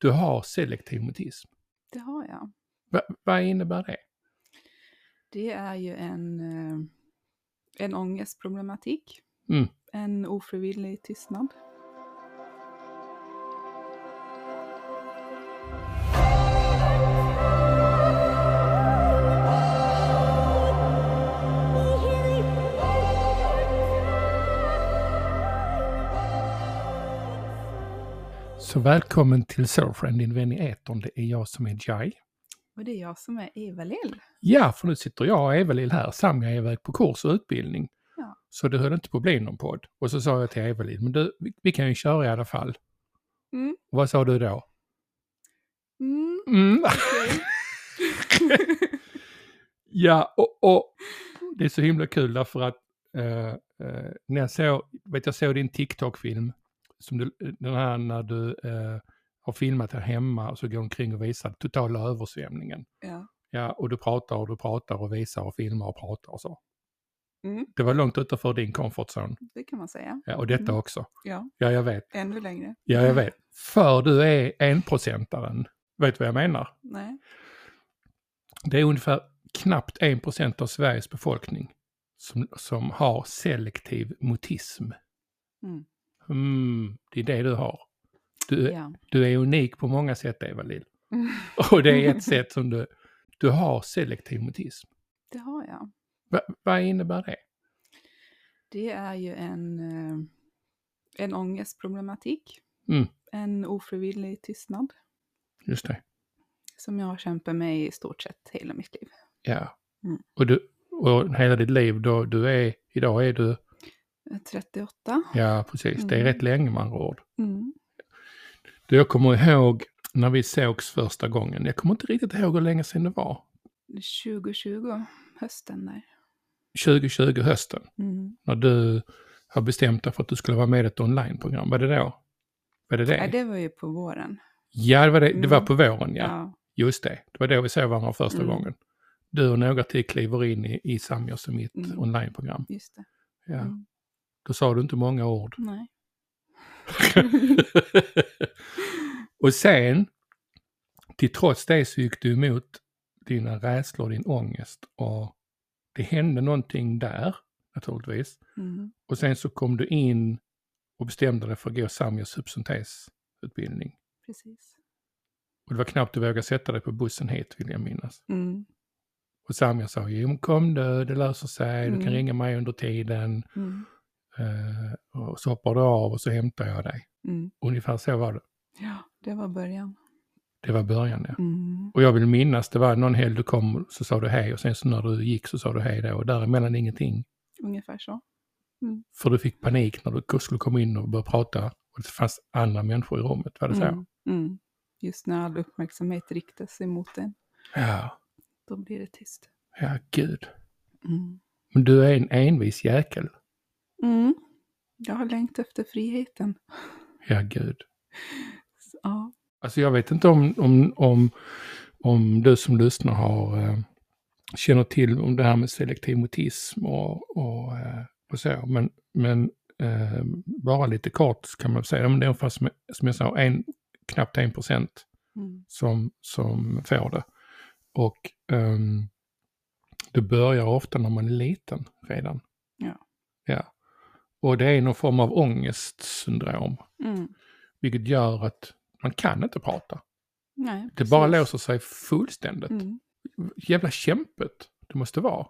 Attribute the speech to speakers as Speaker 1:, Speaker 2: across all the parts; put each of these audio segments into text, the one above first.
Speaker 1: Du har selektiv mutism.
Speaker 2: Det har jag.
Speaker 1: Va, vad innebär det?
Speaker 2: Det är ju en, eh, en ångestproblematik.
Speaker 1: Mm.
Speaker 2: En ofrivillig tystnad.
Speaker 1: Så välkommen till Soulfriend, din vän i etern. Det är jag som är Jai.
Speaker 2: Och det är jag som är Eva-Lill.
Speaker 1: Ja, för nu sitter jag och Eva-Lill här. Samja är iväg på kurs och utbildning.
Speaker 2: Ja.
Speaker 1: Så det höll inte på att bli någon podd. Och så sa jag till Eva-Lill, men du, vi, vi kan ju köra i alla fall.
Speaker 2: Mm.
Speaker 1: Och vad sa du då?
Speaker 2: Mm.
Speaker 1: Mm.
Speaker 2: okej.
Speaker 1: Ja, och, och det är så himla kul därför att eh, eh, när jag såg, vet jag såg din TikTok-film, som du, den här när du eh, har filmat här hemma och så går omkring och visar totala översvämningen.
Speaker 2: ja.
Speaker 1: Ja, och du pratar och du pratar och visar och filmar och pratar och så.
Speaker 2: Mm.
Speaker 1: Det var långt utanför din comfort zone.
Speaker 2: Det kan man säga.
Speaker 1: Ja, och detta
Speaker 2: Mm.
Speaker 1: också.
Speaker 2: Ja,
Speaker 1: Ja, jag vet.
Speaker 2: ännu längre.
Speaker 1: Ja, jag vet. För du är enprocentaren. Vet du vad jag menar?
Speaker 2: Nej.
Speaker 1: Det är ungefär knappt 1% av Sveriges befolkning som, som har selektiv mutism.
Speaker 2: Mm.
Speaker 1: Mm, det är det du har. Du,
Speaker 2: Ja.
Speaker 1: du är unik på många sätt, Eva-Lill.
Speaker 2: Mm.
Speaker 1: Och det är ett sätt som du, du har selektiv mutism.
Speaker 2: Det har jag.
Speaker 1: Va, vad innebär det?
Speaker 2: Det är ju en, eh, en ångestproblematik.
Speaker 1: Mm.
Speaker 2: En ofrivillig tystnad.
Speaker 1: Just det.
Speaker 2: Som jag har kämpat med i stort sett hela mitt liv.
Speaker 1: Ja.
Speaker 2: Mm.
Speaker 1: Och, du, och hela ditt liv, då, du är, idag är du,
Speaker 2: 38.
Speaker 1: ja precis, det är
Speaker 2: Mm.
Speaker 1: rätt länge andra ord.
Speaker 2: Mm.
Speaker 1: Du, jag kommer ihåg när vi sågs första gången, jag kommer inte riktigt ihåg hur länge sedan det var.
Speaker 2: 2020, hösten där.
Speaker 1: 2020 hösten,
Speaker 2: Mm.
Speaker 1: när du har bestämt dig för att du skulle vara med i ett onlineprogram. Var det då? Var det det?
Speaker 2: Nej, det var ju på våren.
Speaker 1: Ja, det var, det, det var
Speaker 2: Mm.
Speaker 1: på våren, ja.
Speaker 2: Ja.
Speaker 1: Just det. Det var då vi såg varandra första
Speaker 2: Mm.
Speaker 1: gången. Du och några till kliver in i, i Samjas och mitt
Speaker 2: Mm.
Speaker 1: onlineprogram.
Speaker 2: just det.
Speaker 1: Ja.
Speaker 2: Mm.
Speaker 1: Då sa du inte många ord.
Speaker 2: Nej.
Speaker 1: och sen, till trots det så gick du emot dina rädslor, din ångest och det hände någonting där naturligtvis.
Speaker 2: Mm.
Speaker 1: Och sen så kom du in och bestämde dig för att gå Samjas subsyntesutbildning.
Speaker 2: Precis.
Speaker 1: Och det var knappt du vågade sätta dig på bussen hit vill jag minnas.
Speaker 2: Mm.
Speaker 1: Och Samja sa, jo kom du, det löser sig, du kan
Speaker 2: Mm.
Speaker 1: ringa mig under tiden.
Speaker 2: Mm.
Speaker 1: Eh, och så hoppar du av och så hämtar jag dig.
Speaker 2: Mm.
Speaker 1: Ungefär så var det.
Speaker 2: Ja, det var början.
Speaker 1: Det var början ja.
Speaker 2: Mm.
Speaker 1: Och jag vill minnas, det var någon helg du kom så sa du hej och sen så när du gick så sa du hej då och däremellan ingenting.
Speaker 2: Ungefär så.
Speaker 1: För du fick panik när du skulle komma in och börja prata och det fanns andra människor i rummet, var det så?
Speaker 2: Mm. Mm. Just när all uppmärksamhet riktas emot en,
Speaker 1: Ja,
Speaker 2: då blir det tyst.
Speaker 1: ja gud.
Speaker 2: Mm.
Speaker 1: Men du är en envis jäkel.
Speaker 2: Mm. Jag har längtat efter friheten.
Speaker 1: Ja, gud.
Speaker 2: Så, Ja.
Speaker 1: Alltså jag vet inte om, om, om, om du som lyssnar har, eh, känner till om det här med selektiv mutism och, och, eh, och så. Men, men eh, bara lite kort kan man säga, men det är ungefär som, som jag sa, en, knappt en procent
Speaker 2: Mm.
Speaker 1: som, som får det. Och ehm, det börjar ofta när man är liten redan. Och det är någon form av ångestsyndrom,
Speaker 2: Mm.
Speaker 1: vilket gör att man kan inte prata.
Speaker 2: Nej,
Speaker 1: Det bara låser sig fullständigt.
Speaker 2: Mm.
Speaker 1: Jävla kämpet det måste vara.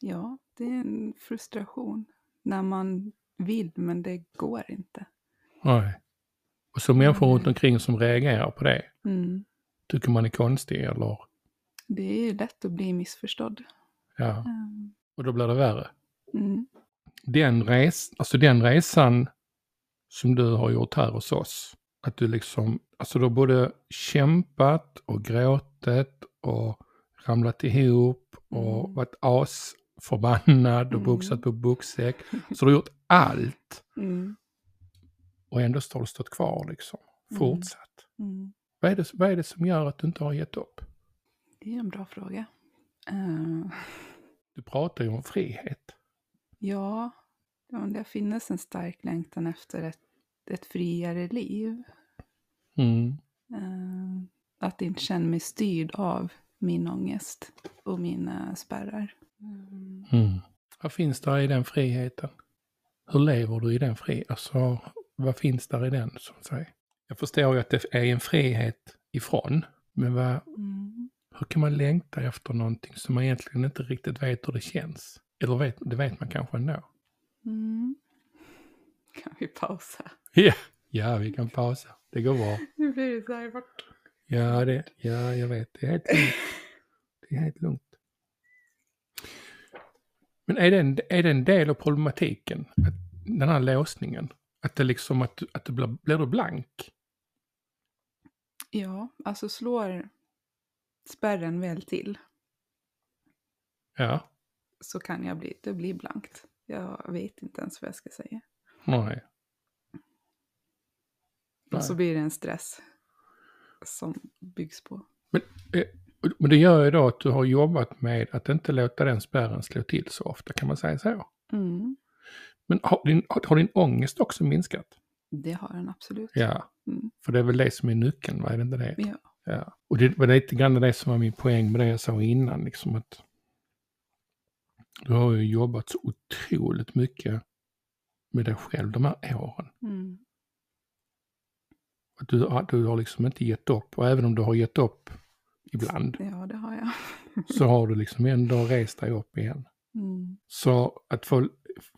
Speaker 2: Ja, det är en frustration när man vill men det går inte.
Speaker 1: Nej. Och så människor
Speaker 2: Mm.
Speaker 1: runt omkring som reagerar på det.
Speaker 2: Mm.
Speaker 1: Tycker man är konstig eller
Speaker 2: Det är ju lätt att bli missförstådd.
Speaker 1: ja.
Speaker 2: Mm.
Speaker 1: Och då blir det värre.
Speaker 2: Mm.
Speaker 1: Den, res, alltså den resan som du har gjort här hos oss. Att du liksom, alltså du har både kämpat och gråtit och ramlat ihop och
Speaker 2: Mm.
Speaker 1: varit asförbannad och
Speaker 2: Mm.
Speaker 1: boxat på boxsäck. Så du har gjort allt.
Speaker 2: Mm.
Speaker 1: Och ändå har du stått kvar liksom.
Speaker 2: Mm.
Speaker 1: Fortsatt.
Speaker 2: Mm.
Speaker 1: Vad, är det, vad är det som gör att du inte har gett upp?
Speaker 2: Det är en bra fråga. Eh,
Speaker 1: Du pratar ju om frihet.
Speaker 2: Ja, ja, det finns en stark längtan efter ett, ett friare liv.
Speaker 1: Mm.
Speaker 2: Eh, att inte känna mig styrd av min ångest och mina spärrar. Mm.
Speaker 1: Mm. Vad finns där i den friheten? Hur lever du i den friheten? Alltså, vad finns där i den, att säga? Jag förstår ju att det är en frihet ifrån, men vad,
Speaker 2: Mm.
Speaker 1: hur kan man längta efter någonting som man egentligen inte riktigt vet hur det känns? Eller vet, det vet man kanske ändå.
Speaker 2: Mm. Kan vi pausa?
Speaker 1: Ja, ja vi kan pausa. Det går bra.
Speaker 2: Nu blir det så här bort.
Speaker 1: Ja, det, ja, jag vet. Det är helt lugnt. Det är helt lugnt. Men är det, en, är det en del av problematiken? Att, den här låsningen? Att det liksom, att, att du blir, blir du blank?
Speaker 2: Ja, alltså slår spärren väl till
Speaker 1: Ja,
Speaker 2: så kan jag bli, det blir blankt. Jag vet inte ens vad jag ska säga.
Speaker 1: nej.
Speaker 2: Och så blir det en stress som byggs på.
Speaker 1: Men det gör ju då att du har jobbat med att inte låta den spärren slå till så ofta, kan man säga så?
Speaker 2: Mm.
Speaker 1: Men har din, har din ångest också minskat?
Speaker 2: Det har den absolut.
Speaker 1: Ja,
Speaker 2: Mm.
Speaker 1: för det är väl det som är nyckeln, vad är det inte det?
Speaker 2: Ja.
Speaker 1: Ja. Och det var lite grann det som var min poäng med det jag sa innan, liksom att du har ju jobbat så otroligt mycket med dig själv de här åren.
Speaker 2: Mm.
Speaker 1: Att du, har- du har liksom inte gett upp och även om du har gett upp ibland
Speaker 2: ja, det har jag.
Speaker 1: så har du liksom ändå rest dig upp igen.
Speaker 2: Mm.
Speaker 1: Så att få,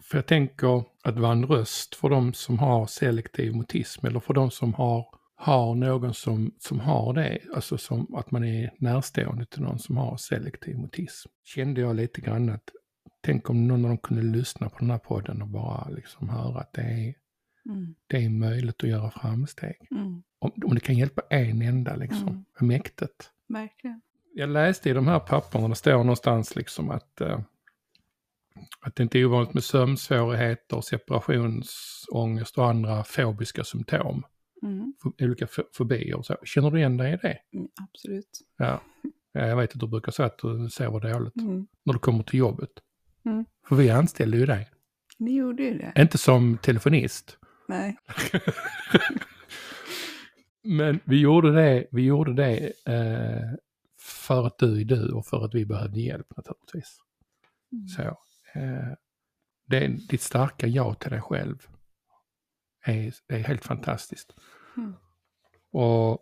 Speaker 1: för jag tänker att vara en röst för de som har selektiv mutism eller för de som har, har någon som, som har det, alltså som att man är närstående till någon som har selektiv mutism. Kände jag lite grann att tänk om någon av dem kunde lyssna på den här podden och bara liksom höra att det är,
Speaker 2: Mm.
Speaker 1: det är möjligt att göra framsteg.
Speaker 2: Mm.
Speaker 1: Om, om det kan hjälpa en enda liksom,
Speaker 2: Mm.
Speaker 1: mäktigt.
Speaker 2: Verkligen.
Speaker 1: Jag läste i de här papperna, det står någonstans liksom att, eh, att det inte är ovanligt med sömnsvårigheter, separationsångest och andra fobiska symptom.
Speaker 2: Mm.
Speaker 1: Olika fobier och så. Känner du igen dig i det?
Speaker 2: Mm, absolut.
Speaker 1: Ja. ja. Jag vet att du brukar säga att du sover dåligt
Speaker 2: Mm.
Speaker 1: när du kommer till jobbet.
Speaker 2: Mm.
Speaker 1: För vi anställde ju dig.
Speaker 2: Ni gjorde ju det.
Speaker 1: Inte som telefonist.
Speaker 2: Nej.
Speaker 1: Men vi gjorde det, vi gjorde det eh, för att du är du och för att vi behövde hjälp naturligtvis.
Speaker 2: Mm.
Speaker 1: Så, eh, det, ditt starka ja till dig själv är, är helt fantastiskt.
Speaker 2: Mm.
Speaker 1: Och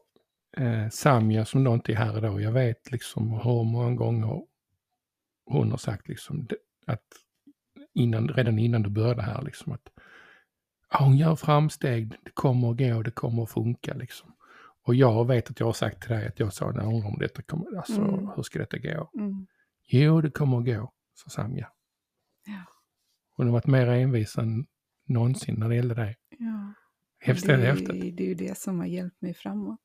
Speaker 1: eh, Samja som då inte är här idag, jag vet liksom hur många gånger hon har sagt liksom att innan, redan innan du började här liksom att ja, hon gör framsteg, det kommer att gå, det kommer att funka liksom. Och jag vet att jag har sagt till dig att jag sa, jag undrar om detta kommer, alltså
Speaker 2: Mm.
Speaker 1: hur ska detta gå?
Speaker 2: Mm.
Speaker 1: Jo, det kommer att gå, sa Samja.
Speaker 2: Ja.
Speaker 1: Hon har varit mer envis än någonsin när det gällde dig.
Speaker 2: Ja.
Speaker 1: Häftigt,
Speaker 2: det,
Speaker 1: häftigt.
Speaker 2: det är ju det som har hjälpt mig framåt.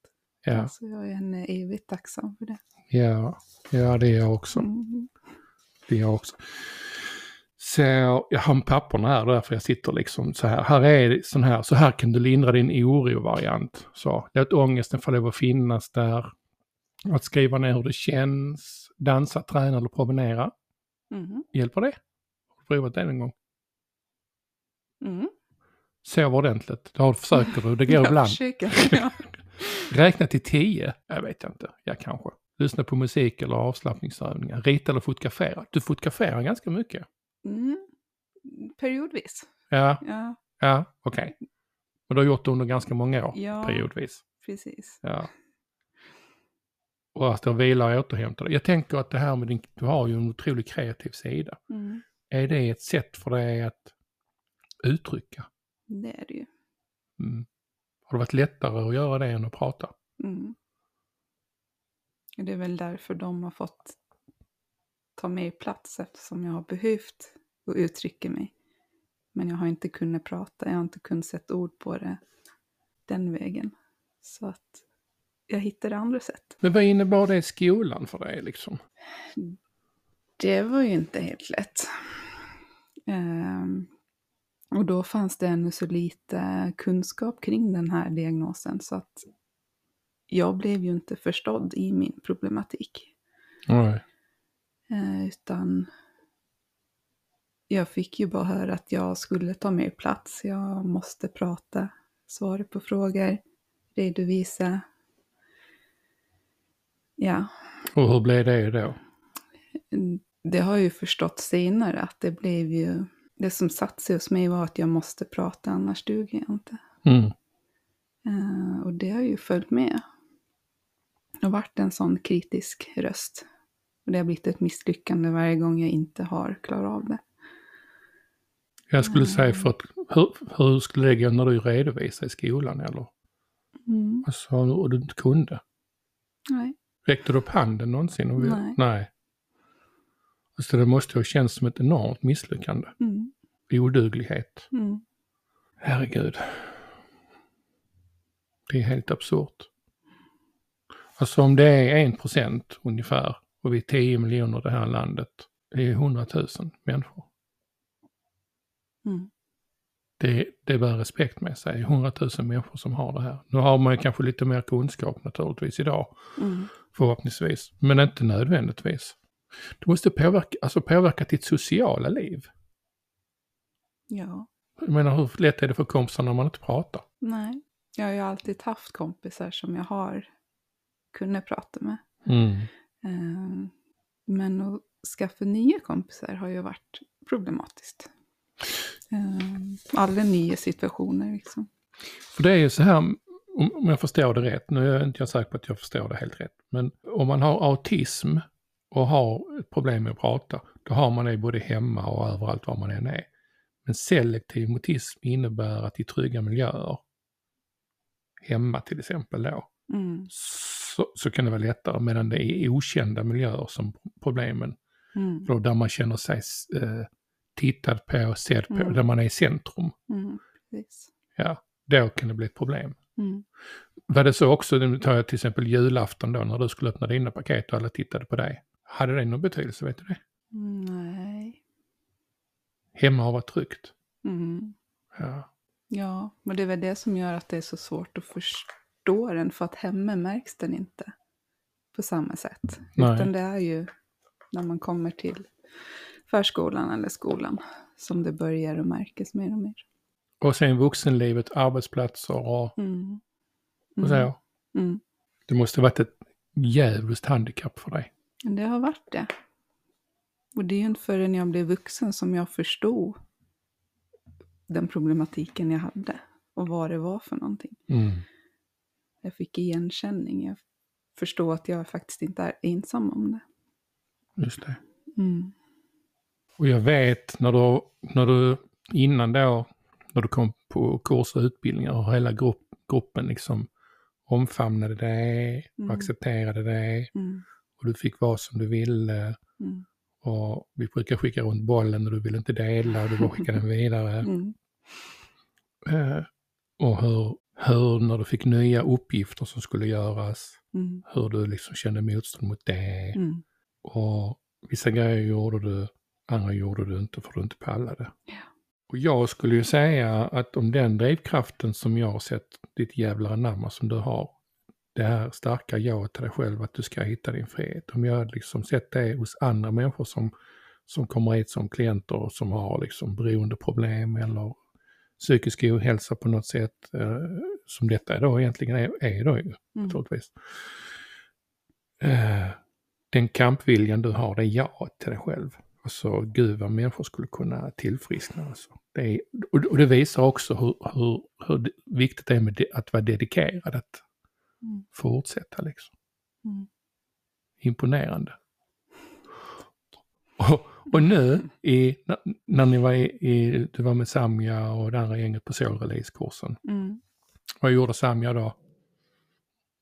Speaker 1: Ja,
Speaker 2: Alltså, jag är henne evigt tacksam för det.
Speaker 1: ja, ja, det är jag också.
Speaker 2: Mm.
Speaker 1: Det är jag också. Så jag har papperna här därför jag sitter liksom så här. Här är sån här, så här kan du lindra din oro-variant. Så låt ångesten få lov att finnas där. Att skriva ner hur det känns, dansa, träna eller promenera.
Speaker 2: Mm.
Speaker 1: Hjälper det? Har du provat det någon gång?
Speaker 2: Mm.
Speaker 1: Sov ordentligt. Det har du försöker du, det går
Speaker 2: Jag
Speaker 1: ibland.
Speaker 2: försöker. Ja.
Speaker 1: Räkna till tio? Jag vet inte, jag kanske. Lyssna på musik eller avslappningsövningar. Rita eller fotografera. Du fotograferar ganska mycket.
Speaker 2: Mm. Periodvis.
Speaker 1: Ja,
Speaker 2: Ja,
Speaker 1: ja, okej. Och du har gjort det under ganska många år,
Speaker 2: Ja.
Speaker 1: periodvis.
Speaker 2: precis.
Speaker 1: Ja. Och att du vilar och återhämtar dig. Jag tänker att det här med din, du har ju en otroligt kreativ sida.
Speaker 2: Mm.
Speaker 1: Är det ett sätt för dig att uttrycka?
Speaker 2: Det är det ju.
Speaker 1: Mm. Har det varit lättare att göra det än att prata?
Speaker 2: Mm. Det är väl därför de har fått ta mer plats eftersom jag har behövt att uttrycka mig. Men jag har inte kunnat prata, jag har inte kunnat sätta ord på det den vägen. Så att jag hittade andra sätt.
Speaker 1: Men vad innebar det i skolan för dig liksom?
Speaker 2: Det var ju inte helt lätt. Ehm, och då fanns det ännu så lite kunskap kring den här diagnosen så att jag blev ju inte förstådd i min problematik.
Speaker 1: Nej.
Speaker 2: Eh, utan jag fick ju bara höra att jag skulle ta mer plats, jag måste prata, svara på frågor, redovisa. Ja,
Speaker 1: Och hur blev det då?
Speaker 2: det har jag ju förstått senare att det blev ju... Det som satt sig hos mig var att jag måste prata, annars duger jag inte.
Speaker 1: Mm.
Speaker 2: Eh, och det har ju följt med. Har varit en sån kritisk röst. Och det har blivit ett misslyckande varje gång jag inte har klarat av det.
Speaker 1: Jag skulle
Speaker 2: Mm.
Speaker 1: säga för att hur, hur skulle det gå när du redovisade i skolan eller?
Speaker 2: Mm.
Speaker 1: Alltså, och du inte kunde?
Speaker 2: Nej.
Speaker 1: Räckte du upp handen någonsin? Och
Speaker 2: Nej.
Speaker 1: Nej. Alltså det måste ju ha känts som ett enormt misslyckande.
Speaker 2: Mm.
Speaker 1: Oduglighet.
Speaker 2: Mm.
Speaker 1: Herregud. Det är helt absurt. Alltså om det är en procent ungefär och vi är 10 miljoner i det här landet. Det är 100 000 människor.
Speaker 2: Mm.
Speaker 1: Det, det bär respekt med sig. 100 000 människor som har det här. Nu har man ju kanske lite mer kunskap naturligtvis idag.
Speaker 2: Mm.
Speaker 1: Förhoppningsvis. Men inte nödvändigtvis. Du måste påverka, alltså påverka ditt sociala liv.
Speaker 2: Ja.
Speaker 1: Jag menar hur lätt är det för kompisar när man inte pratar?
Speaker 2: Nej. Jag har ju alltid haft kompisar som jag har kunnat prata med.
Speaker 1: Mm.
Speaker 2: Ehm, men att skaffa nya kompisar har ju varit problematiskt. Ehm, Alla nya situationer liksom.
Speaker 1: För det är ju så här, om jag förstår det rätt, nu är jag inte jag säker på att jag förstår det helt rätt, men om man har autism och har ett problem med att prata, då har man det både hemma och överallt var man än är. Men selektiv mutism innebär att i trygga miljöer, hemma till exempel då,
Speaker 2: Mm.
Speaker 1: så, så kan det vara lättare, medan det är okända miljöer som problemen,
Speaker 2: Mm.
Speaker 1: då där man känner sig eh, tittad på, sedd på,
Speaker 2: Mm.
Speaker 1: där man är i centrum,
Speaker 2: Mm.
Speaker 1: Ja, då kan det bli ett problem.
Speaker 2: Mm.
Speaker 1: Var det så också, nu tar jag till exempel julafton då, när du skulle öppna dina paket och alla tittade på dig. Hade det någon betydelse, vet du det?
Speaker 2: Nej.
Speaker 1: Hemma har varit tryggt. Ja.
Speaker 2: Ja, men det är väl det som gör att det är så svårt att förstå den, för att hemma märks den inte på samma sätt.
Speaker 1: Nej.
Speaker 2: Utan det är ju när man kommer till förskolan eller skolan som det börjar att märkas mer och mer.
Speaker 1: Och sen vuxenlivet, arbetsplatser och,
Speaker 2: Mm.
Speaker 1: och så.
Speaker 2: Mm.
Speaker 1: Det måste varit ett jävligt handikapp för dig.
Speaker 2: Det har varit det. Och det är ju inte förrän jag blev vuxen som jag förstod den problematiken jag hade och vad det var för någonting.
Speaker 1: Mm.
Speaker 2: Jag fick igenkänning. Jag förstod att jag faktiskt inte är ensam om det.
Speaker 1: Just det.
Speaker 2: Mm.
Speaker 1: Och jag vet när du, när du innan då, när du kom på kurs och utbildningar och hela grupp, gruppen liksom omfamnade dig och
Speaker 2: Mm.
Speaker 1: accepterade dig
Speaker 2: Mm.
Speaker 1: och du fick vara som du ville.
Speaker 2: Mm.
Speaker 1: Och vi brukar skicka runt bollen och du vill inte dela och du bara skickar den vidare.
Speaker 2: Mm.
Speaker 1: Eh, och hur, hur när du fick nya uppgifter som skulle göras,
Speaker 2: Mm.
Speaker 1: hur du liksom kände motstånd mot det.
Speaker 2: Mm.
Speaker 1: Och vissa grejer gjorde du, andra gjorde du inte för du inte pallade.
Speaker 2: Ja.
Speaker 1: Och jag skulle ju säga att om den drivkraften som jag har sett, ditt jävla anamma som du har, det här starka jaet till dig själv att du ska hitta din frihet. Om jag hade liksom sett det hos andra människor som, som kommer hit som klienter och som har liksom beroendeproblem eller psykisk ohälsa på något sätt, eh, som detta då egentligen är, är då ju
Speaker 2: Mm.
Speaker 1: naturligtvis. Eh, den kampviljan du har, det är ja till dig själv. Alltså gud vad människor skulle kunna tillfriskna. Alltså. Det är, och, det visar också hur, hur, hur viktigt det är med de, att vara dedikerad, att
Speaker 2: Mm.
Speaker 1: fortsätta liksom.
Speaker 2: Mm.
Speaker 1: Imponerande. Och, och nu, i, när, ni var i, i, du var med Samja och det andra gänget på Soul-release-kursen,
Speaker 2: Mm.
Speaker 1: vad gjorde Samja då?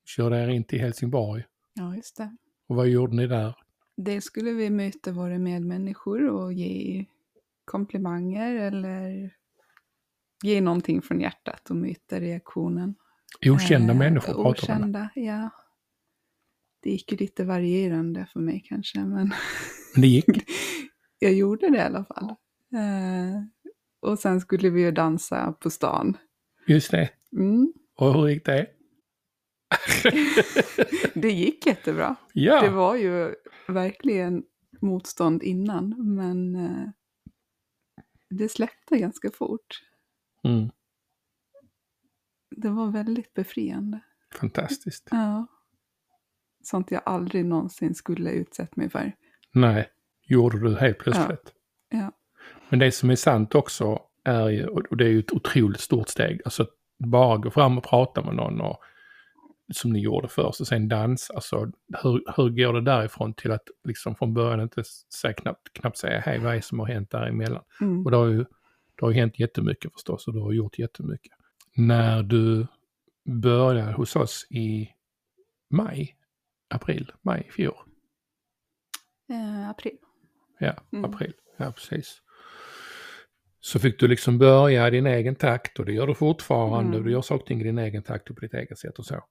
Speaker 1: Körde er in till Helsingborg.
Speaker 2: Ja, just det.
Speaker 1: Och vad gjorde ni där?
Speaker 2: Dels skulle vi möta våra medmänniskor och ge komplimanger eller ge någonting från hjärtat och möta reaktionen.
Speaker 1: Okända
Speaker 2: Eh,
Speaker 1: människor pratar.
Speaker 2: Okända, ja. Det gick ju lite varierande för mig kanske, men
Speaker 1: Men det gick.
Speaker 2: jag gjorde det i alla fall. Eh, och sen skulle vi ju dansa på stan.
Speaker 1: Just det.
Speaker 2: Mm.
Speaker 1: Och hur gick det?
Speaker 2: Det gick jättebra.
Speaker 1: Ja,
Speaker 2: Det var ju verkligen motstånd innan, men eh, det släppte ganska fort.
Speaker 1: mm,
Speaker 2: Det var väldigt befriande.
Speaker 1: fantastiskt.
Speaker 2: Ja. Sånt jag aldrig någonsin skulle utsätta mig för.
Speaker 1: Nej, gjorde du helt plötsligt.
Speaker 2: Ja.
Speaker 1: Men det som är sant också är ju, och det är ju ett otroligt stort steg, alltså att bara gå fram och prata med någon och som ni gjorde först och sen dansa. Alltså hur, hur går det därifrån till att liksom från början inte säga, knappt, knappt säga hej, vad är det som har hänt däremellan?
Speaker 2: Mm.
Speaker 1: Och det har ju det har hänt jättemycket förstås och du har gjort jättemycket. När du började hos oss i maj, april, maj i fjol.
Speaker 2: Eh, april.
Speaker 1: Ja,
Speaker 2: Mm.
Speaker 1: april. Ja, precis. Så fick du liksom börja i din egen takt och det gör du fortfarande.
Speaker 2: Mm.
Speaker 1: Du gör saker i din egen takt och på ditt eget sätt och så.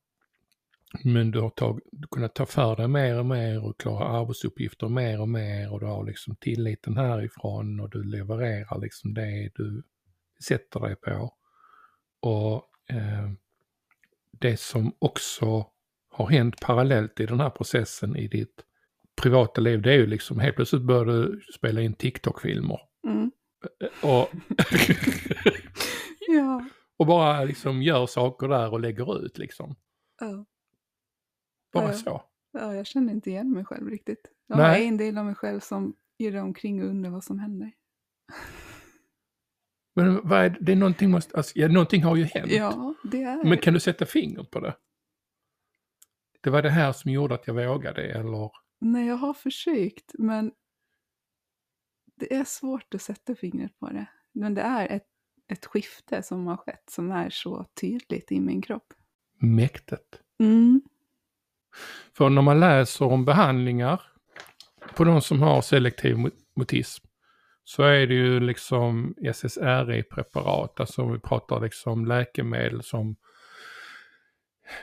Speaker 1: Men du har tag, du kunnat ta för dig mer och mer och klara arbetsuppgifter mer och mer och du har liksom tilliten härifrån och du levererar liksom det du sätter dig på. Och eh, det som också har hänt parallellt i den här processen i ditt privata liv, det är ju liksom helt plötsligt börjar du spela in TikTok-filmer.
Speaker 2: Mm.
Speaker 1: Och,
Speaker 2: Ja.
Speaker 1: och bara liksom gör saker där och lägger ut liksom.
Speaker 2: Ja.
Speaker 1: Bara
Speaker 2: Ja.
Speaker 1: så.
Speaker 2: ja, jag känner inte igen mig själv riktigt. Jag
Speaker 1: Nej.
Speaker 2: har en del av mig själv som irrar omkring och undrar vad som händer.
Speaker 1: Men vad är det? det är någonting, måste, alltså, ja, någonting har ju hänt.
Speaker 2: Ja, det är
Speaker 1: Men kan du sätta fingret på det? Det var det här som gjorde att jag vågade eller?
Speaker 2: Nej, jag har försökt, men det är svårt att sätta fingret på det. Men det är ett, ett skifte som har skett som är så tydligt i min kropp.
Speaker 1: Mäktigt.
Speaker 2: Mm.
Speaker 1: För när man läser om behandlingar på de som har selektiv mot- mutism så är det ju liksom SSRI-preparat, alltså vi pratar liksom läkemedel som,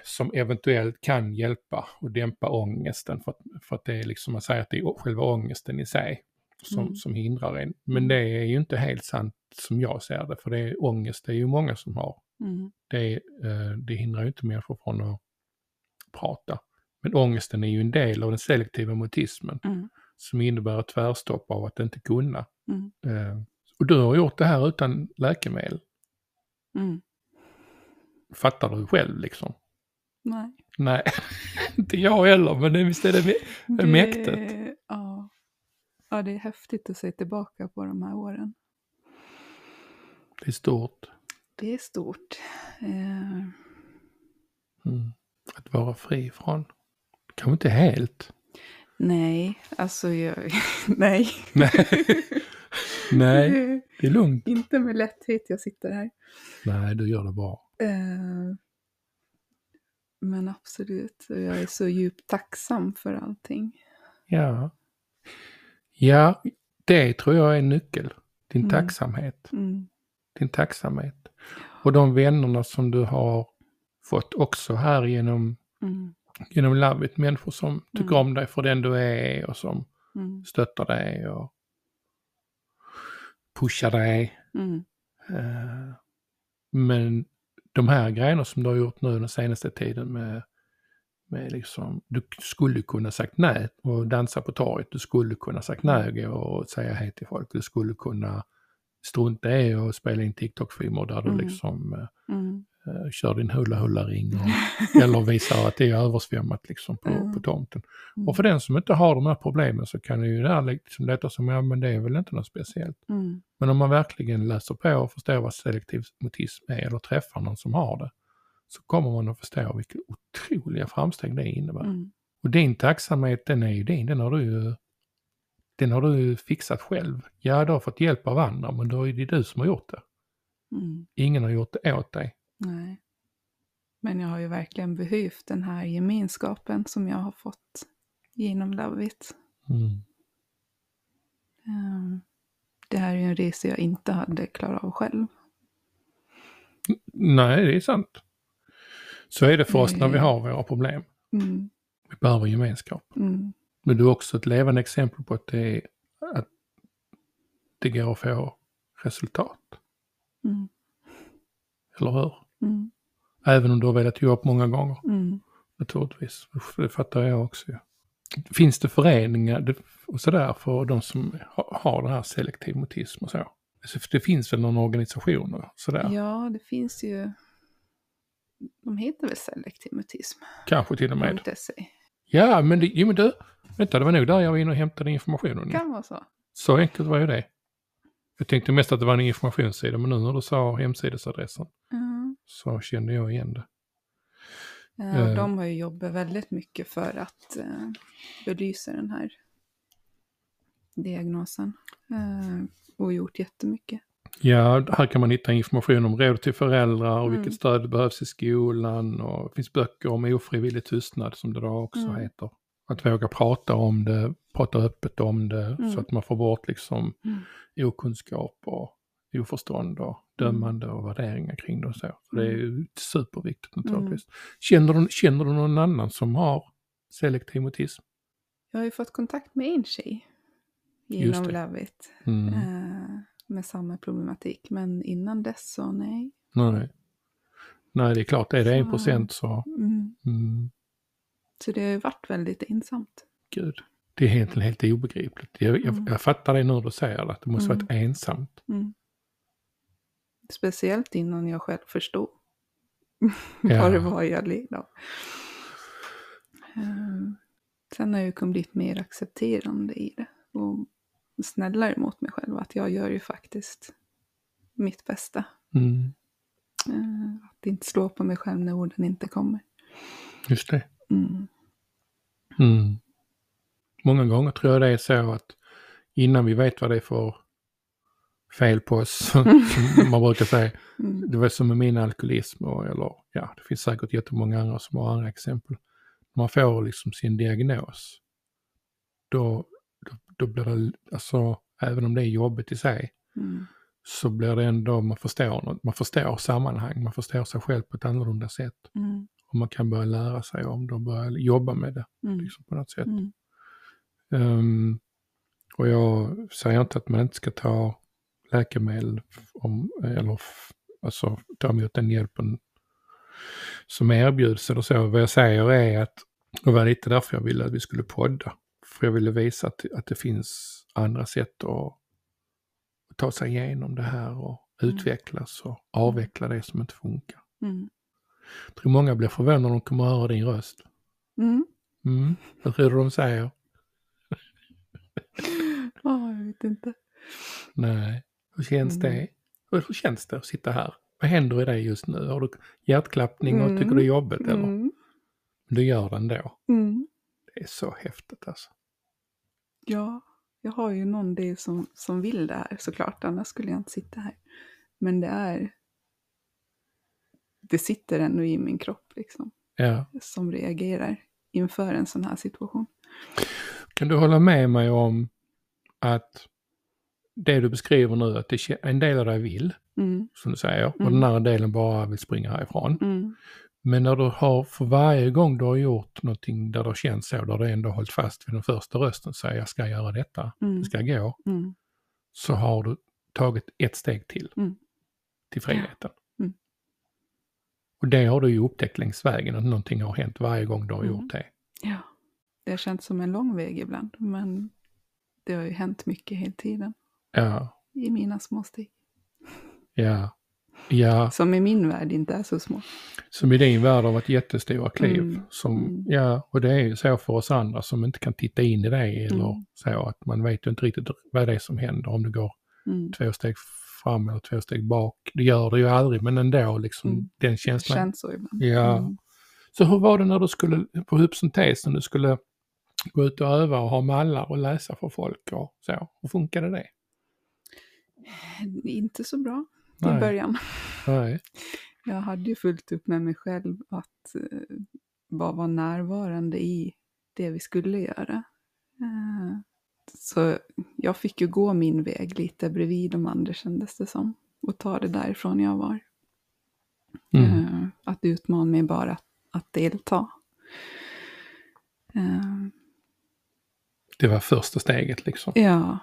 Speaker 1: som eventuellt kan hjälpa och dämpa ångesten för att, för att det är liksom, man säger att det är själva ångesten i sig som,
Speaker 2: Mm.
Speaker 1: som hindrar en. Men det är ju inte helt sant som jag ser det, för det är ångest, det är ju många som har
Speaker 2: Mm.
Speaker 1: det, eh, det hindrar ju inte människor från att prata. Men ångesten är ju en del av den selektiva mutismen
Speaker 2: Mm.
Speaker 1: som innebär ett tvärstopp av att inte kunna.
Speaker 2: Mm.
Speaker 1: Eh, och du har gjort det här utan läkemedel.
Speaker 2: Mm.
Speaker 1: Fattar du själv liksom?
Speaker 2: Nej.
Speaker 1: Nej, inte jag heller, men det, visst är det
Speaker 2: Det,
Speaker 1: mäktigt.
Speaker 2: Ja. ja, det är häftigt att se tillbaka på de här åren.
Speaker 1: det är stort.
Speaker 2: Det är stort. Eh,
Speaker 1: Mm. Att vara fri från. Kanske inte helt.
Speaker 2: nej, alltså jag... nej.
Speaker 1: Nej. Nej,
Speaker 2: Det är
Speaker 1: det är lugnt.
Speaker 2: inte med lätthet jag sitter här.
Speaker 1: Nej, du gör det bra.
Speaker 2: Eh, men absolut, och jag är så djupt tacksam för allting.
Speaker 1: Ja. Ja, det tror jag är en nyckel. Din
Speaker 2: Mm.
Speaker 1: tacksamhet.
Speaker 2: Mm.
Speaker 1: Din tacksamhet. Och de vännerna som du har fått också här genom,
Speaker 2: Mm.
Speaker 1: genom It. Människor som tycker
Speaker 2: Mm.
Speaker 1: om dig för den du är och som
Speaker 2: Mm.
Speaker 1: stöttar dig och pushar dig.
Speaker 2: Mm.
Speaker 1: Eh, Men de här grejerna som du har gjort nu den senaste tiden med, med liksom, du skulle kunna sagt nej och dansa på torget. Du skulle kunna sagt nej och och säga hej till folk. Du skulle kunna strunta i och spela in TikTok-filmer där du
Speaker 2: Mm.
Speaker 1: liksom eh,
Speaker 2: Mm.
Speaker 1: Eh, kör din hula-hula-ring eller visar att det är översvämmat liksom på,
Speaker 2: Mm.
Speaker 1: på tomten. Och för den som inte har de här problemen så kan det ju där liksom låta som, ja men det är väl inte något speciellt.
Speaker 2: Mm.
Speaker 1: Men om man verkligen läser på och förstår vad selektiv mutism är eller träffar någon som har det så kommer man att förstå vilka otroliga framsteg det innebär.
Speaker 2: Mm.
Speaker 1: Och din tacksamhet den är ju din, den har du ju den har du fixat själv. Ja, du har fått hjälp av andra men då är det du som har gjort det.
Speaker 2: Mm.
Speaker 1: Ingen har gjort det åt dig.
Speaker 2: Nej. Men jag har ju verkligen behövt den här gemenskapen som jag har fått genom Love It.
Speaker 1: Mm.
Speaker 2: Ehm, Det här är ju en resa jag inte hade klarat av själv.
Speaker 1: Nej, det är sant. Så är det för oss när vi har våra problem.
Speaker 2: Mm.
Speaker 1: Vi behöver gemenskap.
Speaker 2: Mm.
Speaker 1: Men du är också ett levande exempel på att det, är, att det går att få resultat.
Speaker 2: Mm.
Speaker 1: Eller hur?
Speaker 2: Mm.
Speaker 1: Även om du har velat ge upp många gånger.
Speaker 2: Mm.
Speaker 1: Naturligtvis. Det fattar jag också. Finns det föreningar och sådär för de som ha- har den här selektiv mutism och så? Alltså, det finns väl någon organisation och sådär?
Speaker 2: Ja, det finns ju... De heter väl selektiv mutism?
Speaker 1: Kanske till och med.
Speaker 2: .se.
Speaker 1: Ja, men, det, jo, men du, vänta, det var nog där jag var inne och hämtade informationen.
Speaker 2: Kan vara så.
Speaker 1: Så enkelt var ju det. Jag tänkte mest att det var en informationssida, men nu när du sa hemsidesadressen
Speaker 2: Ja.
Speaker 1: Så kände jag igen det.
Speaker 2: Ja,
Speaker 1: Eh.
Speaker 2: och de har ju jobbat väldigt mycket för att eh, belysa den här diagnosen. Eh, och gjort jättemycket.
Speaker 1: Ja, här kan man hitta information om råd till föräldrar och
Speaker 2: Mm.
Speaker 1: vilket stöd det behövs i skolan och det finns böcker om ofrivillig tystnad som det då också
Speaker 2: Mm.
Speaker 1: heter. Att våga prata om det, prata öppet om det
Speaker 2: Mm.
Speaker 1: så att man får bort liksom
Speaker 2: Mm.
Speaker 1: okunskap och oförstånd och dömande och värderingar kring det och så. så det är ju superviktigt naturligtvis. Känner, du, känner du någon annan som har selektiv mutism?
Speaker 2: Jag har ju fått kontakt med en tjej
Speaker 1: Just
Speaker 2: inom
Speaker 1: det.
Speaker 2: Love It,
Speaker 1: Mm.
Speaker 2: eh, med samma problematik. Men innan dess så nej.
Speaker 1: Nej. Nej, det är klart, är det en procent så,
Speaker 2: Mm.
Speaker 1: mm,
Speaker 2: Så det har ju varit väldigt ensamt.
Speaker 1: gud. Det är helt, helt obegripligt. Jag, jag,
Speaker 2: Mm.
Speaker 1: jag fattar det nu när du säger att det måste
Speaker 2: Mm.
Speaker 1: varit ensamt.
Speaker 2: Mm. Speciellt innan jag själv förstod
Speaker 1: Ja.
Speaker 2: vad det var jag led av. Ehm, Sen har jag ju blivit mer accepterande i det och snällare mot mig själv. Att jag gör ju faktiskt mitt bästa.
Speaker 1: Mm.
Speaker 2: Ehm, Att inte slå på mig själv när orden inte kommer.
Speaker 1: Just det.
Speaker 2: Mm.
Speaker 1: Mm. Många gånger tror jag det är så att innan vi vet vad det är för fel på oss, som man brukar säga,
Speaker 2: Mm.
Speaker 1: det var som med min alkoholism och, eller ja, det finns säkert jättemånga andra som har andra exempel. Man får liksom sin diagnos, då, då, då blir det, alltså även om det är jobbigt i sig,
Speaker 2: Mm.
Speaker 1: så blir det ändå, man förstår något, man förstår sammanhang, man förstår sig själv på ett annorlunda sätt.
Speaker 2: Mm.
Speaker 1: Och man kan börja lära sig om det och börja jobba med det
Speaker 2: Mm.
Speaker 1: liksom, på något sätt.
Speaker 2: Mm.
Speaker 1: Ehm, och jag säger inte att man inte ska ta läkemedel om, eller alltså ta emot den hjälpen som erbjuds eller så. Vad jag säger är att, och var lite därför jag ville att vi skulle podda, för jag ville visa att, att det finns andra sätt att, att ta sig igenom det här och
Speaker 2: Mm.
Speaker 1: utvecklas och avveckla det som inte funkar.
Speaker 2: Mm.
Speaker 1: Jag tror många blir förvånade när de kommer att höra din röst.
Speaker 2: Mm.
Speaker 1: Mm. Vad tror du de säger?
Speaker 2: Ja, jag vet inte.
Speaker 1: Nej. Hur känns
Speaker 2: Mm.
Speaker 1: det? Hur, hur känns det att sitta här? Vad händer i dig just nu? Har du hjärtklappning och
Speaker 2: Mm.
Speaker 1: tycker det är jobbigt eller?
Speaker 2: Mm.
Speaker 1: Du gör det ändå.
Speaker 2: Mm.
Speaker 1: Det är så häftigt alltså.
Speaker 2: Ja, jag har ju någon del som, som vill det här såklart, annars skulle jag inte sitta här. Men det är... Det sitter ändå i min kropp liksom,
Speaker 1: Ja.
Speaker 2: som reagerar inför en sån här situation.
Speaker 1: Kan du hålla med mig om att det du beskriver nu, att det, en del av dig vill,
Speaker 2: Mm,
Speaker 1: som du säger, och
Speaker 2: Mm.
Speaker 1: den andra delen bara vill springa härifrån.
Speaker 2: mm,
Speaker 1: Men när du har, för varje gång du har gjort någonting där det känns så, där du ändå hållit fast vid den första rösten, säger jag ska göra detta,
Speaker 2: mm,
Speaker 1: det ska gå,
Speaker 2: mm,
Speaker 1: så har du tagit ett steg till.
Speaker 2: Mm.
Speaker 1: Till friheten. Och det har du ju upptäckt längs vägen, att någonting har hänt varje gång du har gjort det.
Speaker 2: ja. Det har känts som en lång väg ibland, men det har ju hänt mycket hela tiden
Speaker 1: Ja,
Speaker 2: i mina små steg.
Speaker 1: ja, ja.
Speaker 2: Som i min värld inte är så små.
Speaker 1: Som i din värld har varit jättestora kliv.
Speaker 2: Mm.
Speaker 1: Som,
Speaker 2: Mm.
Speaker 1: Ja, och det är ju så för oss andra som inte kan titta in i det eller
Speaker 2: Mm.
Speaker 1: så att man vet ju inte riktigt vad det är som händer om du går
Speaker 2: Mm.
Speaker 1: två steg fram eller två steg bak. Det gör det ju aldrig, men ändå liksom
Speaker 2: Mm.
Speaker 1: den
Speaker 2: Det
Speaker 1: känslan.
Speaker 2: känns så ibland.
Speaker 1: Ja.
Speaker 2: Mm.
Speaker 1: Så hur var det när du skulle på hypsentesen, du skulle gå ut och öva och ha mallar och läsa för folk och så? Hur funkade det?
Speaker 2: Inte så bra i
Speaker 1: Nej.
Speaker 2: början.
Speaker 1: Nej.
Speaker 2: Jag hade ju fullt upp med mig själv att eh, bara vara närvarande i det vi skulle göra. Eh, så jag fick ju gå min väg lite bredvid de andra kändes det som. Och ta det därifrån jag var.
Speaker 1: Mm.
Speaker 2: Eh, att utmana mig bara att, att delta.
Speaker 1: Det var första steget liksom.
Speaker 2: ja,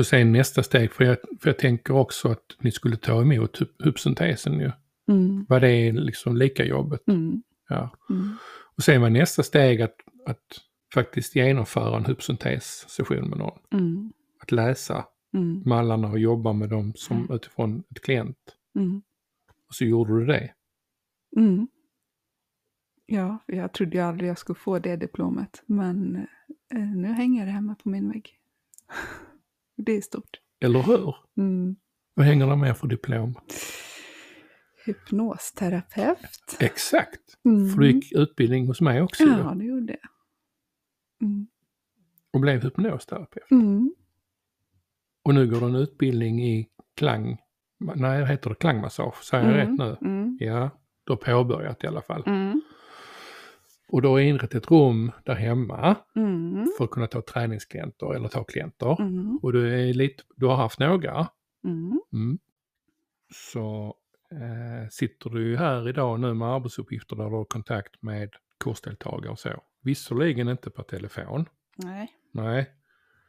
Speaker 1: Och sen nästa steg, för jag, för jag tänker också att ni skulle ta emot hyp- hypsentesen ju.
Speaker 2: mm,
Speaker 1: Var det liksom lika jobbigt?
Speaker 2: mm,
Speaker 1: Ja.
Speaker 2: mm,
Speaker 1: Och sen var nästa steg att, att faktiskt genomföra en hypsentessession med någon.
Speaker 2: mm,
Speaker 1: Att läsa
Speaker 2: mm,
Speaker 1: mallarna och jobba med dem som utifrån ett klient.
Speaker 2: mm,
Speaker 1: Och så gjorde du det.
Speaker 2: mm. Ja, jag trodde ju aldrig jag skulle få det diplomet, men eh, nu hänger det hemma på min vägg. det är stort.
Speaker 1: Eller hur?
Speaker 2: Mm.
Speaker 1: Vad hänger det med för diplom?
Speaker 2: Hypnosterapeut.
Speaker 1: Exakt.
Speaker 2: Mm.
Speaker 1: För du gick utbildning hos mig också
Speaker 2: Ja, det gjorde jag. Mm.
Speaker 1: och blev hypnosterapeut.
Speaker 2: Mm.
Speaker 1: Och nu går du en utbildning i klang... Nej, heter det klangmassage? Säger jag rätt nu?
Speaker 2: Mm.
Speaker 1: Ja, du har påbörjat i alla fall. Och du har inrett ett rum där hemma
Speaker 2: Mm.
Speaker 1: för att kunna ta träningsklienter eller ta klienter.
Speaker 2: Mm.
Speaker 1: Och du, är lite, du har haft några.
Speaker 2: Mm.
Speaker 1: Mm. Så eh, sitter du här idag nu med arbetsuppgifter där du har kontakt med kursdeltagare och så. Visserligen inte per telefon.
Speaker 2: Nej,
Speaker 1: Nej,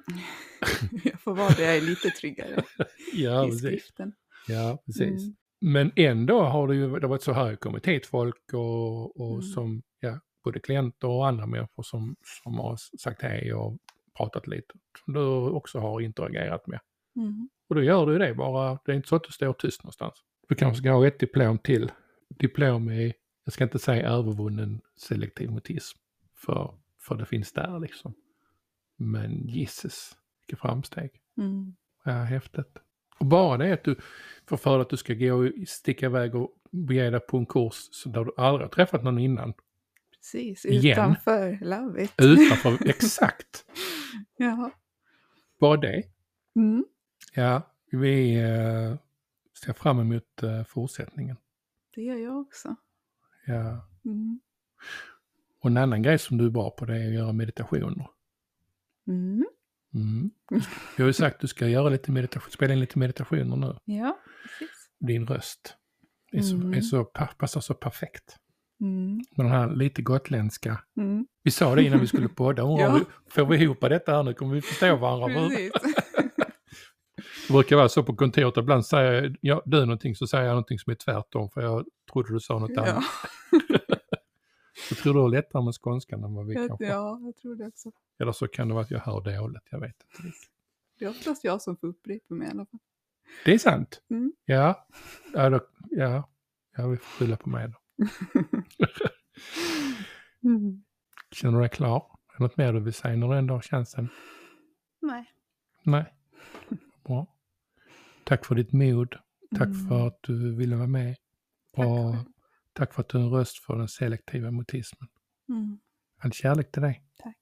Speaker 2: jag får vara det. Jag är lite tryggare
Speaker 1: ja
Speaker 2: i
Speaker 1: precis.
Speaker 2: skriften.
Speaker 1: Ja, precis.
Speaker 2: Mm.
Speaker 1: Men ändå har det ju det varit så här kommit hit folk och, och
Speaker 2: Mm.
Speaker 1: som, ja, både klienter och andra människor som, som har sagt hej och pratat lite. Som du också har interagerat med.
Speaker 2: Mm.
Speaker 1: Och då gör du det bara, det är inte så att du står tyst någonstans. Du kanske ska ha ett diplom till. Diplom i, jag ska inte säga övervunnen selektiv mutism. För, för det finns där liksom. Men Jesus, vilket framsteg.
Speaker 2: Mm.
Speaker 1: Ja, häftigt. Och bara det att du för dig att du ska gå och sticka iväg och bege dig på en kurs där du aldrig har träffat någon innan.
Speaker 2: Precis,
Speaker 1: Igen.
Speaker 2: utanför Love it.
Speaker 1: Utanför, exakt.
Speaker 2: Ja.
Speaker 1: Bara det.
Speaker 2: Mm.
Speaker 1: Ja, vi eh, ser fram emot eh, fortsättningen.
Speaker 2: Det gör jag också.
Speaker 1: Ja.
Speaker 2: Mm.
Speaker 1: Och en annan grej som du är bra på det är att göra meditationer.
Speaker 2: Mm.
Speaker 1: Mm. Jag har ju sagt att du ska göra lite meditation, spela in lite meditationer nu.
Speaker 2: Ja, precis.
Speaker 1: Din röst är så,
Speaker 2: Mm.
Speaker 1: är så, pa- passar så perfekt.
Speaker 2: Mm.
Speaker 1: Med den här lite gotländska.
Speaker 2: Mm.
Speaker 1: Vi sa det innan vi skulle podda,
Speaker 2: Ja.
Speaker 1: vi, får vi ihop detta här nu? Kommer vi förstå varandra? Det brukar vara så på kontoret, ibland säger jag, du någonting så säger jag någonting som är tvärtom för jag trodde du sa något
Speaker 2: ja.
Speaker 1: annat. Jag tror du har lättare med skånskan än vad vi kanske
Speaker 2: ja, jag tror det också.
Speaker 1: Eller så kan det vara att jag hör dåligt, jag vet inte.
Speaker 2: Det är oftast jag som får upprepa mig i alla fall.
Speaker 1: Det är sant.
Speaker 2: Mm.
Speaker 1: Ja, ja, då, ja, jag vill skylla på mig då.
Speaker 2: Mm.
Speaker 1: Känner du dig klar? Är det något mer du vill säga när du ändå har chansen?
Speaker 2: Nej.
Speaker 1: Nej. Bra. Tack för ditt mod. Tack
Speaker 2: Mm.
Speaker 1: för att du ville vara med.
Speaker 2: Tack
Speaker 1: och
Speaker 2: själv.
Speaker 1: tack för att du är en röst för den selektiva mutismen.
Speaker 2: Mm.
Speaker 1: All kärlek till dig.
Speaker 2: Tack.